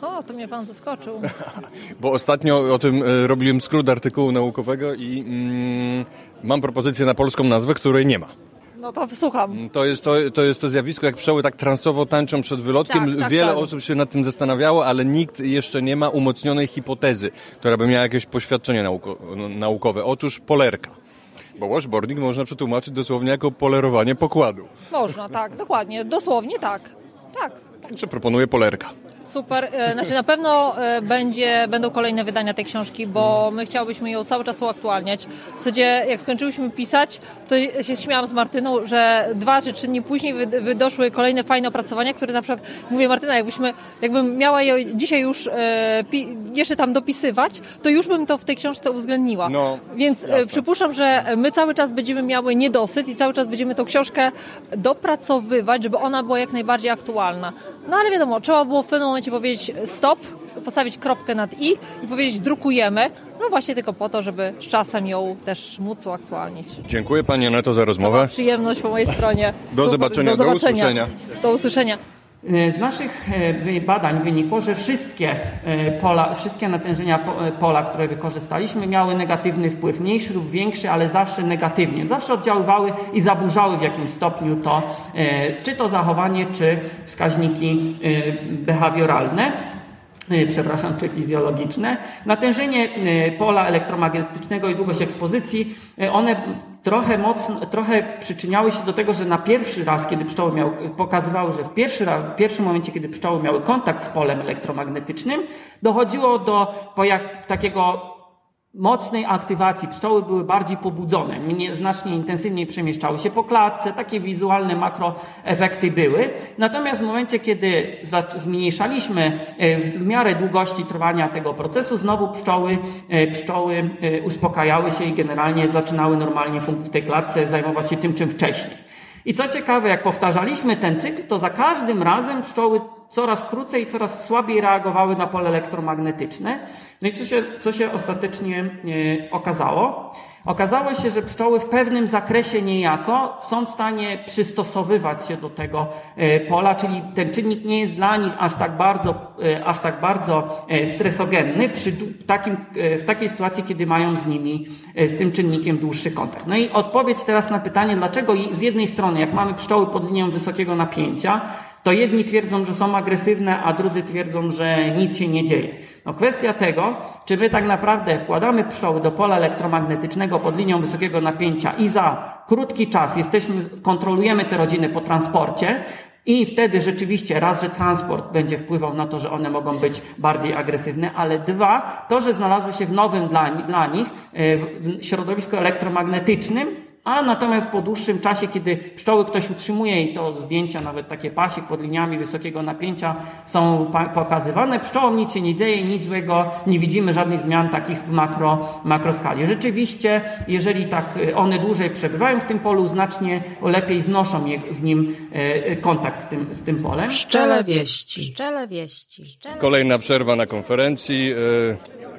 O, to mnie pan zaskoczył. Bo ostatnio o tym y, robiłem skrót artykułu naukowego i mm, mam propozycję na polską nazwę, której nie ma. No to słucham. To jest to, to jest to zjawisko, jak pszczoły tak transowo tańczą przed wylotkiem. Tak, tak, Wiele tak. osób się nad tym zastanawiało, ale nikt jeszcze nie ma umocnionej hipotezy, która by miała jakieś poświadczenie nauko naukowe. Otóż polerka. Bo washboarding można przetłumaczyć dosłownie jako polerowanie pokładu. Można, tak, dokładnie, dosłownie tak. Tak. Także proponuję polerka. Super. E, Znaczy na pewno e, będzie, będą kolejne wydania tej książki, bo my chciałybyśmy ją cały czas uaktualniać. W zasadzie jak skończyłyśmy pisać, to się śmiałam z Martyną, że dwa czy trzy dni później wy- wydoszły kolejne fajne opracowania, które na przykład, mówię Martyna, jakbyśmy, jakbym miała je dzisiaj już e, jeszcze tam dopisywać, to już bym to w tej książce uwzględniła. No, Więc jasne. przypuszczam, że my cały czas będziemy miały niedosyt i cały czas będziemy tą książkę dopracowywać, żeby ona była jak najbardziej aktualna. No ale wiadomo, trzeba było w pewnym momencie powiedzieć stop, postawić kropkę nad i i powiedzieć drukujemy. No właśnie tylko po to, żeby z czasem ją też móc uaktualnić. Dziękuję Pani Aneto za rozmowę. Przyjemność po mojej stronie. Do zobaczenia, do usłyszenia. Do usłyszenia. Z naszych e, badań wynikło, że wszystkie e, pola, wszystkie natężenia po- e, pola, które wykorzystaliśmy, miały negatywny wpływ, mniejszy lub większy, ale zawsze negatywnie. Zawsze oddziaływały i zaburzały w jakimś stopniu to, e, czy to zachowanie, czy wskaźniki e, behawioralne e, przepraszam, czy fizjologiczne. Natężenie e, pola elektromagnetycznego i długość ekspozycji, e, one trochę mocno, trochę przyczyniały się do tego, że na pierwszy raz, kiedy pszczoły miały, pokazywały, że w, pierwszy raz, w pierwszym momencie, kiedy pszczoły miały kontakt z polem elektromagnetycznym, dochodziło do takiego mocnej aktywacji. Pszczoły były bardziej pobudzone, mnie, znacznie intensywniej przemieszczały się po klatce, takie wizualne makroefekty były. Natomiast w momencie, kiedy za, zmniejszaliśmy e, w miarę długości trwania tego procesu, znowu pszczoły, e, pszczoły e, uspokajały się i generalnie zaczynały normalnie w tej klatce zajmować się tym, czym wcześniej. I co ciekawe, jak powtarzaliśmy ten cykl, to za każdym razem pszczoły coraz krócej i coraz słabiej reagowały na pole elektromagnetyczne. No i co się, co się ostatecznie e, okazało? Okazało się, że pszczoły w pewnym zakresie niejako są w stanie przystosowywać się do tego e, pola, czyli ten czynnik nie jest dla nich aż tak bardzo, e, aż tak bardzo stresogenny przy takim, w takiej sytuacji, kiedy mają z nimi, z tym czynnikiem dłuższy kontakt. No i odpowiedź teraz na pytanie, dlaczego z jednej strony, jak mamy pszczoły pod linią wysokiego napięcia, to jedni twierdzą, że są agresywne, a drudzy twierdzą, że nic się nie dzieje. No kwestia tego, czy my tak naprawdę wkładamy pszczoły do pola elektromagnetycznego pod linią wysokiego napięcia i za krótki czas jesteśmy, kontrolujemy te rodziny po transporcie, i wtedy rzeczywiście raz, że transport będzie wpływał na to, że one mogą być bardziej agresywne, ale dwa, to, że znalazły się w nowym dla, dla nich e, w środowisku elektromagnetycznym, a natomiast po dłuższym czasie, kiedy pszczoły ktoś utrzymuje i to zdjęcia, nawet takie pasiek pod liniami wysokiego napięcia są pokazywane, pszczołom nic się nie dzieje, nic złego, nie widzimy żadnych zmian takich w makro, makroskali. Rzeczywiście, jeżeli tak e, one dłużej przebywają w tym polu, znacznie lepiej znoszą je, z nim e, kontakt z tym, z tym polem. Pszczele wieści. Pszczele wieści. Pszczele... Kolejna przerwa na konferencji.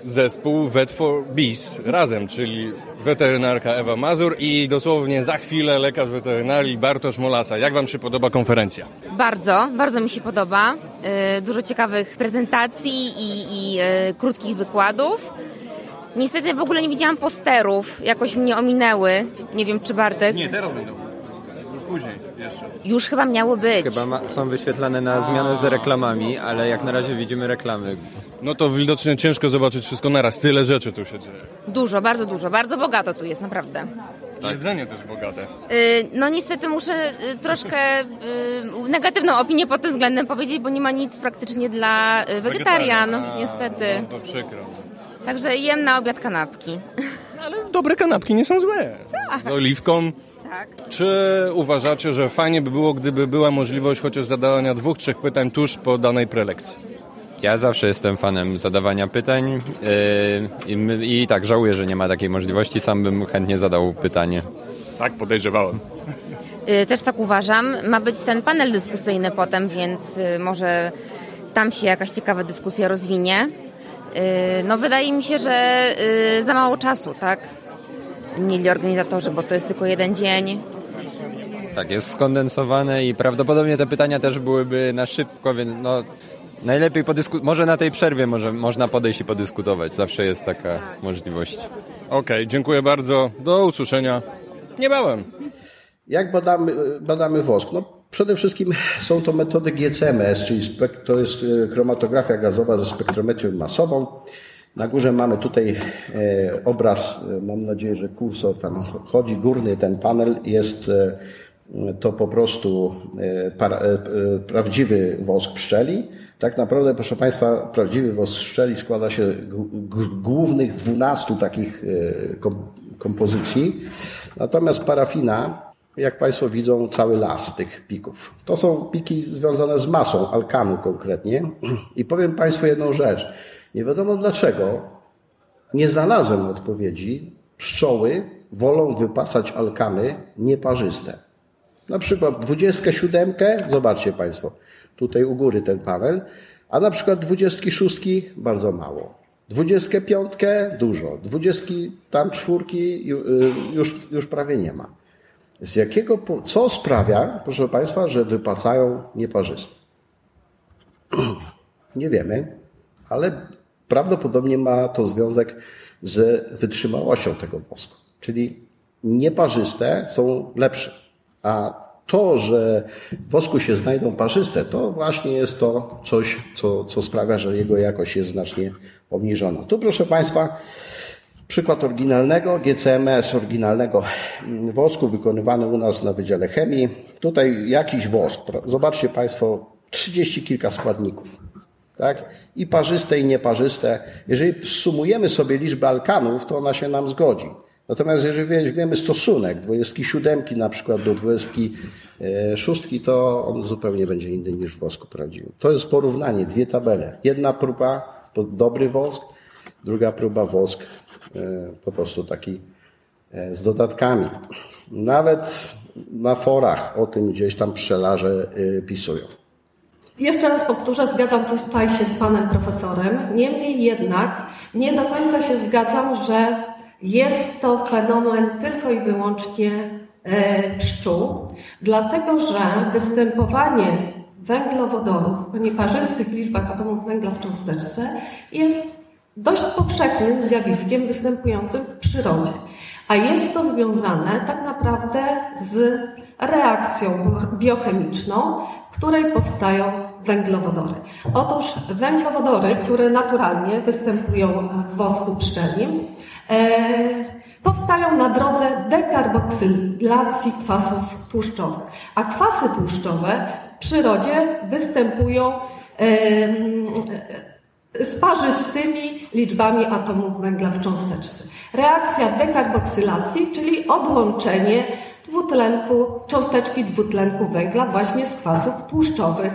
Zespół Vet for Bees razem, czyli weterynarka Ewa Mazur i dosłownie za chwilę lekarz weterynarii Bartosz Molasa. Jak Wam się podoba konferencja? Bardzo, bardzo mi się podoba. Y, Dużo ciekawych prezentacji i, i y, krótkich wykładów. Niestety w ogóle nie widziałam posterów, jakoś mnie ominęły. Nie wiem, czy Bartek. Nie, teraz będą. później jeszcze. Już chyba miało być. Chyba ma, są wyświetlane na zmianę z reklamami, ale jak na razie widzimy reklamy. No to widocznie ciężko zobaczyć wszystko naraz. Tyle rzeczy tu się dzieje. Dużo, bardzo dużo, bardzo bogato tu jest, naprawdę. Jedzenie też bogate. Y, No niestety muszę y, troszkę y, negatywną opinię pod tym względem powiedzieć, bo nie ma nic praktycznie dla y, wegetarian, A, niestety. No to przykro. Także jem na obiad kanapki. Dobre kanapki nie są złe. Tak. Z oliwką. Tak. Czy uważacie, że fajnie by było, gdyby była możliwość chociaż zadawania dwóch, trzech pytań tuż po danej prelekcji? Ja zawsze jestem fanem zadawania pytań yy, i, i tak żałuję, że nie ma takiej możliwości. Sam bym chętnie zadał pytanie. Tak, podejrzewałem. Y, Też tak uważam. Ma być ten panel dyskusyjny potem, więc y, może tam się jakaś ciekawa dyskusja rozwinie. Y, No wydaje mi się, że y, za mało czasu, tak? Mieli organizatorzy, bo to jest tylko jeden dzień. Tak, jest skondensowane i prawdopodobnie te pytania też byłyby na szybko, więc no najlepiej podyskutować. Może na tej przerwie może, można podejść i podyskutować. Zawsze jest taka możliwość. Okej, dziękuję bardzo. Do usłyszenia niebawem. Jak badamy, badamy wosk? No, przede wszystkim są to metody GCMS, czyli spek- to jest e, chromatografia gazowa ze spektrometrią masową. Na górze mamy tutaj e, obraz, e, mam nadzieję, że kursor tam chodzi, górny ten panel jest e, to po prostu prawdziwy wosk pszczeli. Tak naprawdę, proszę Państwa, prawdziwy wosk pszczeli składa się z głównych 12 takich kom, kompozycji. Natomiast parafina jak Państwo widzą, cały las tych pików. To są piki związane z masą, alkanu konkretnie. I powiem Państwu jedną rzecz. Nie wiadomo dlaczego, nie znalazłem odpowiedzi. Pszczoły wolą wypacać alkany nieparzyste. Na przykład 27, zobaczcie Państwo, tutaj u góry ten panel, a na przykład 26 bardzo mało. 25 dużo, 20 tam czwórki y, już, już prawie nie ma. Z jakiego, co sprawia, proszę Państwa, że wypacają nieparzyste? Nie wiemy, ale prawdopodobnie ma to związek z wytrzymałością tego wosku. Czyli nieparzyste są lepsze. A to, że w wosku się znajdą parzyste, to właśnie jest to coś, co, co sprawia, że jego jakość jest znacznie obniżona. Tu, proszę Państwa, Przykład oryginalnego, GCMS oryginalnego wosku wykonywany u nas na Wydziale Chemii. Tutaj jakiś wosk. Zobaczcie Państwo, 30 kilka składników. Tak? I parzyste, i nieparzyste. Jeżeli sumujemy sobie liczbę alkanów, to ona się nam zgodzi. Natomiast jeżeli weźmiemy stosunek 27 na przykład do 26, to on zupełnie będzie inny niż w wosku prawdziwym. To jest porównanie, dwie tabele. Jedna próba to dobry wosk, druga próba wosk e, po prostu taki e, z dodatkami. Nawet na forach o tym gdzieś tam pszczelarze e, pisują. Jeszcze raz powtórzę, zgadzam tutaj się z panem profesorem. Niemniej jednak nie do końca się zgadzam, że jest to fenomen tylko i wyłącznie e, pszczół, dlatego że występowanie węglowodorów o nieparzystych liczbach atomów węgla w cząsteczce jest dość powszechnym zjawiskiem występującym w przyrodzie. A jest to związane tak naprawdę z reakcją biochemiczną, w której powstają węglowodory. Otóż węglowodory, które naturalnie występują w wosku pszczelim, e, powstają na drodze dekarboksylacji kwasów tłuszczowych. A kwasy tłuszczowe w przyrodzie występują em, z parzystymi liczbami atomów węgla w cząsteczce. Reakcja dekarboksylacji, czyli odłączenie dwutlenku, cząsteczki dwutlenku węgla właśnie z kwasów tłuszczowych.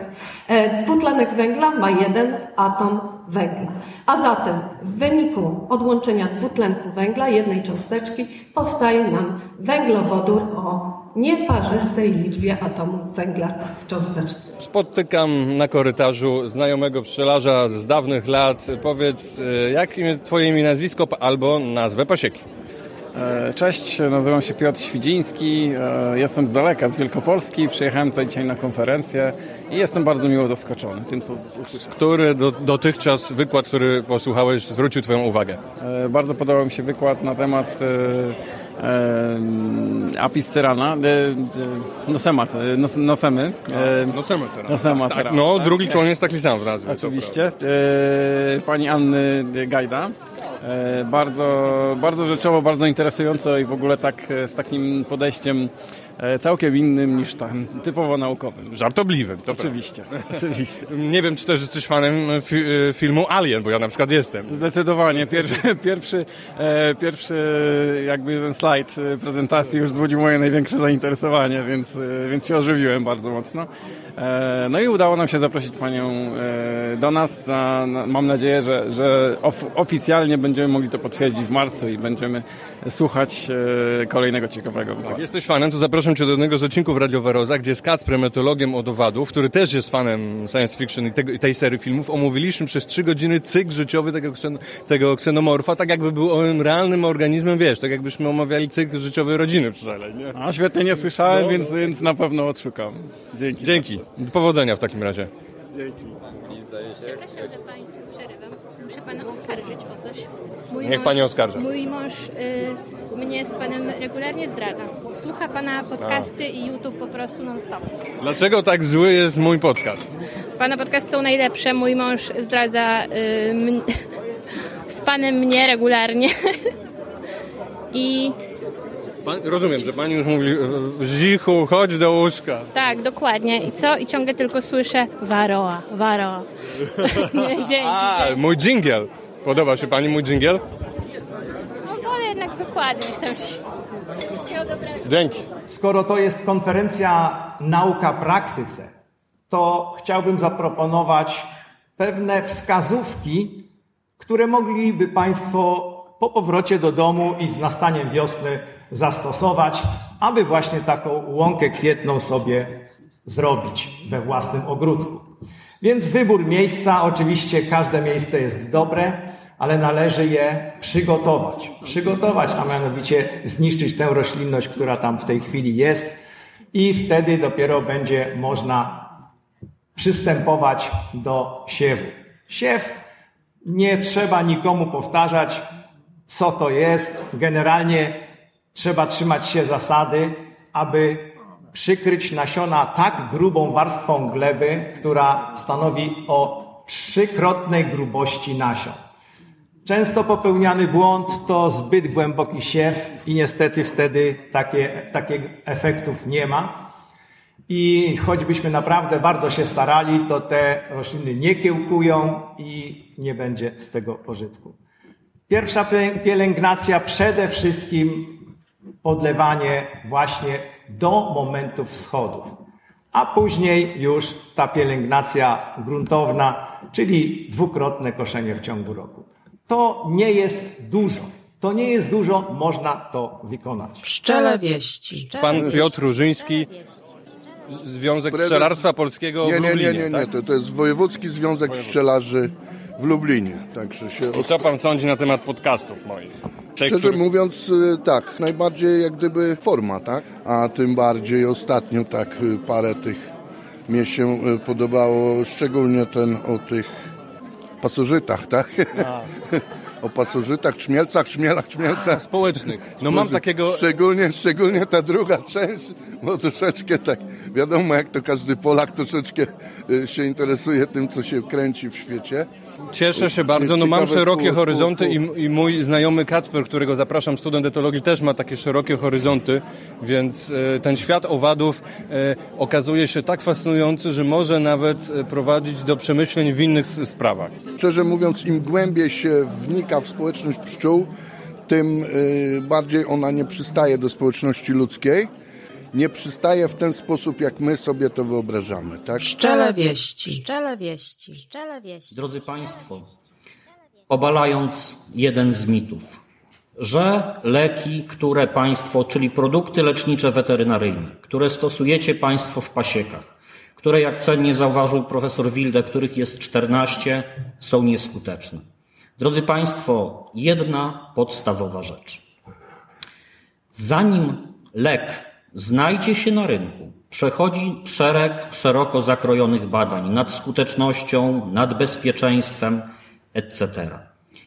E, Dwutlenek węgla ma jeden atom węgla. A zatem w wyniku odłączenia dwutlenku węgla, jednej cząsteczki, powstaje nam węglowodór o nieparzystej liczbie atomów węgla w cząsteczce. Spotykam na korytarzu znajomego pszczelarza z dawnych lat. Powiedz, y, jak imię, twoje imię, nazwisko albo nazwę pasieki? E, Cześć, nazywam się Piotr Świdziński, e, jestem z daleka, z Wielkopolski, przyjechałem tutaj dzisiaj na konferencję i jestem bardzo miło zaskoczony tym, co usłyszałem. Który do, dotychczas wykład, który posłuchałeś, zwrócił twoją uwagę? E, Bardzo podobał mi się wykład na temat apiscerana, e, e, nosema, nos, nosemy. E, Nosema cerana. Nosema Tak, cerana, no, tak. drugi członek jest taki sam w nazwie. Oczywiście. Pani Anny Gajda. E, bardzo, bardzo rzeczowo, bardzo interesująco i w ogóle tak e, z takim podejściem całkiem innym niż tam typowo naukowym. Żartobliwym, to Oczywiście, oczywiście. Nie wiem, czy też jesteś fanem fi e, filmu Alien, bo ja na przykład jestem. Zdecydowanie. Pierwszy, pierwszy, e, pierwszy jakby ten slajd e, prezentacji już wzbudził moje największe zainteresowanie, więc, e, więc się ożywiłem bardzo mocno. E, no i udało nam się zaprosić Panią e, do nas. Na, na, mam nadzieję, że, że of, oficjalnie będziemy mogli to potwierdzić w marcu i będziemy słuchać e, kolejnego ciekawego Jak jesteś fanem, to zapraszam Cię do jednego z odcinków Radio Waroza, gdzie z Kacprem, etologiem od owadów, który też jest fanem science fiction i, tego, i tej serii filmów, omówiliśmy przez trzy godziny cykl życiowy tego, ksen, tego ksenomorfa, tak jakby był on realnym organizmem, wiesz, tak jakbyśmy omawiali cykl życiowy rodziny przynajmniej, nie? A świetnie nie słyszałem, No, więc, więc na pewno odszukam. Dzięki. Dzięki. Powodzenia w takim razie. Dzięki. Przepraszam, że Pani przerywam. Muszę Pana oskarżyć. Mój Niech Pani oskarża. Mój mąż y, mnie z Panem regularnie zdradza. Słucha Pana podcasty i YouTube po prostu non-stop. Dlaczego tak zły jest mój podcast? Pana podcasty są najlepsze. Mój mąż zdradza y, m- z Panem mnie regularnie. I Pan, rozumiem, że Pani już mówi, e, Zichu, chodź do łóżka. tak, dokładnie. I co? I ciągle tylko słyszę Waroa, Waroa. Dzięki. A, mój dżingiel. Podoba się Pani mój dżingiel? No wolę jednak wykłady niż tam ci. Dzięki. Skoro to jest konferencja Nauka Praktyce, to chciałbym zaproponować pewne wskazówki, które mogliby Państwo po powrocie do domu i z nastaniem wiosny zastosować, aby właśnie taką łąkę kwietną sobie zrobić we własnym ogródku. Więc wybór miejsca, oczywiście każde miejsce jest dobre, ale należy je przygotować. Przygotować, a mianowicie zniszczyć tę roślinność, która tam w tej chwili jest i wtedy dopiero będzie można przystępować do siewu. Siew nie trzeba nikomu powtarzać, co to jest. Generalnie trzeba trzymać się zasady, aby przykryć nasiona tak grubą warstwą gleby, która stanowi o trzykrotnej grubości nasion. Często popełniany błąd to zbyt głęboki siew i niestety wtedy takie, takich efektów nie ma. I choćbyśmy naprawdę bardzo się starali, to te rośliny nie kiełkują i nie będzie z tego pożytku. Pierwsza pielę- pielęgnacja przede wszystkim podlewanie właśnie do momentów wschodów, a później już ta pielęgnacja gruntowna, czyli dwukrotne koszenie w ciągu roku. To nie jest dużo. To nie jest dużo, można to wykonać. Pszczele wieści. Pan Piotr Różyński, Związek Prezes- Pszczelarstwa Polskiego w Nie, nie, Lublinie, nie, nie, nie. tak? To, to jest Wojewódzki Związek Pszczelarzy w Lublinie. Także się I co pan sądzi na temat podcastów moich? Tych, Szczerze które- mówiąc, y, tak, najbardziej jak gdyby forma, tak? A tym bardziej ostatnio tak y, parę tych mnie się y, podobało, szczególnie ten o tych pasożytach, tak? o pasożytach, czmielcach, czmielach, czmielcach. Społecznych. No mam takiego... Szczególnie, szczególnie ta druga część, bo troszeczkę tak, wiadomo jak to każdy Polak troszeczkę y, się interesuje tym, co się kręci w świecie. Cieszę się bardzo, no mam szerokie horyzonty i, i mój znajomy Kacper, którego zapraszam, student etologii, też ma takie szerokie horyzonty, więc e, ten świat owadów e, okazuje się tak fascynujący, że może nawet e, prowadzić do przemyśleń w innych sprawach. Szczerze mówiąc, im głębiej się wnika w społeczność pszczół, tym bardziej ona nie przystaje do społeczności ludzkiej. Nie przystaje w ten sposób, jak my sobie to wyobrażamy. Tak? Pszczele wieści. Pszczele wieści. Pszczele wieści. Drodzy Państwo, obalając jeden z mitów, że leki, które Państwo, czyli produkty lecznicze weterynaryjne, które stosujecie Państwo w pasiekach, które jak cennie zauważył profesor Wilde, których jest 14, są nieskuteczne. Drodzy Państwo, jedna podstawowa rzecz. Zanim lek znajdzie się na rynku, przechodzi szereg szeroko zakrojonych badań nad skutecznością, nad bezpieczeństwem, etc.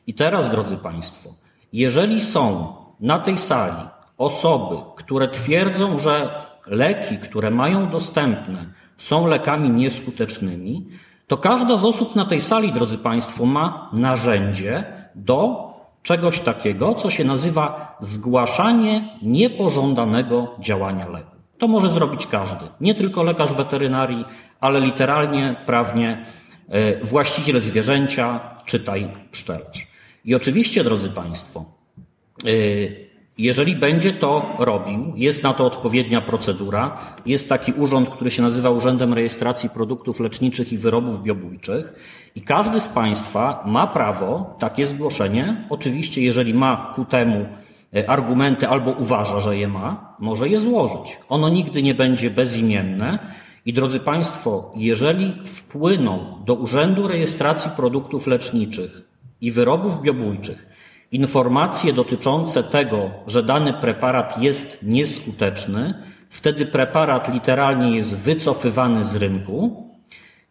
I teraz, drodzy Państwo, jeżeli są na tej sali osoby, które twierdzą, że leki, które mają dostępne, są lekami nieskutecznymi, to każda z osób na tej sali, drodzy Państwo, ma narzędzie do czegoś takiego, co się nazywa zgłaszanie niepożądanego działania leku. To może zrobić każdy, nie tylko lekarz weterynarii, ale literalnie, prawnie e, właściciel zwierzęcia, czytaj pszczelarz. I oczywiście, drodzy Państwo, e, jeżeli będzie to robił, jest na to odpowiednia procedura, jest taki urząd, który się nazywa Urzędem Rejestracji Produktów Leczniczych i Wyrobów Biobójczych i każdy z Państwa ma prawo takie zgłoszenie, oczywiście jeżeli ma ku temu e, argumenty albo uważa, że je ma, może je złożyć. Ono nigdy nie będzie bezimienne i drodzy Państwo, jeżeli wpłyną do Urzędu Rejestracji Produktów Leczniczych i Wyrobów Biobójczych informacje dotyczące tego, że dany preparat jest nieskuteczny, wtedy preparat literalnie jest wycofywany z rynku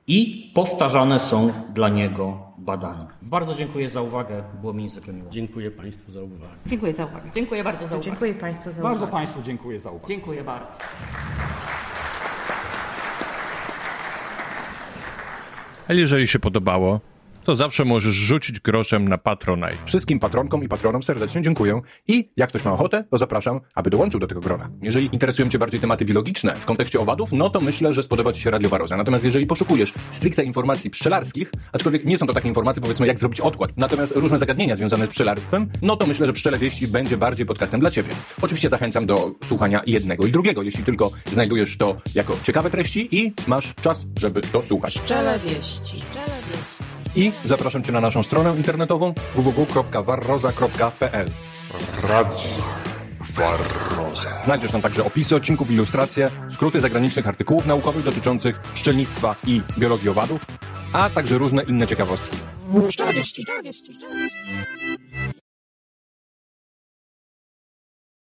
i powtarzane są dla niego badania. Bardzo dziękuję za uwagę. Było mi niezwykle miło. Dziękuję Państwu za uwagę. Dziękuję za uwagę. Dziękuję bardzo za uwagę. Dziękuję Państwu za Bardzo uwagę. Państwu dziękuję za uwagę. Dziękuję bardzo. Ale jeżeli się podobało, to zawsze możesz rzucić groszem na Patronite. Wszystkim patronkom i patronom serdecznie dziękuję i jak ktoś ma ochotę, to zapraszam, aby dołączył do tego grona. Jeżeli interesują Cię bardziej tematy biologiczne w kontekście owadów, no to myślę, że spodoba Ci się radiowaroza. Natomiast jeżeli poszukujesz stricte informacji pszczelarskich, aczkolwiek nie są to takie informacje, powiedzmy, jak zrobić odkład, natomiast różne zagadnienia związane z pszczelarstwem, no to myślę, że Pszczele Wieści będzie bardziej podcastem dla Ciebie. Oczywiście zachęcam do słuchania jednego i drugiego, jeśli tylko znajdujesz to jako ciekawe treści i masz czas, żeby to słuchać. Pszczele wieści. Pszczele wieści. I zapraszam Cię na naszą stronę internetową www.warroza.pl Radio Warroza. Znajdziesz tam także opisy odcinków, ilustracje, skróty zagranicznych artykułów naukowych dotyczących pszczelnictwa i biologii owadów, a także różne inne ciekawostki. Pszczele wieści. Pszczele wieści. Pszczele wieści.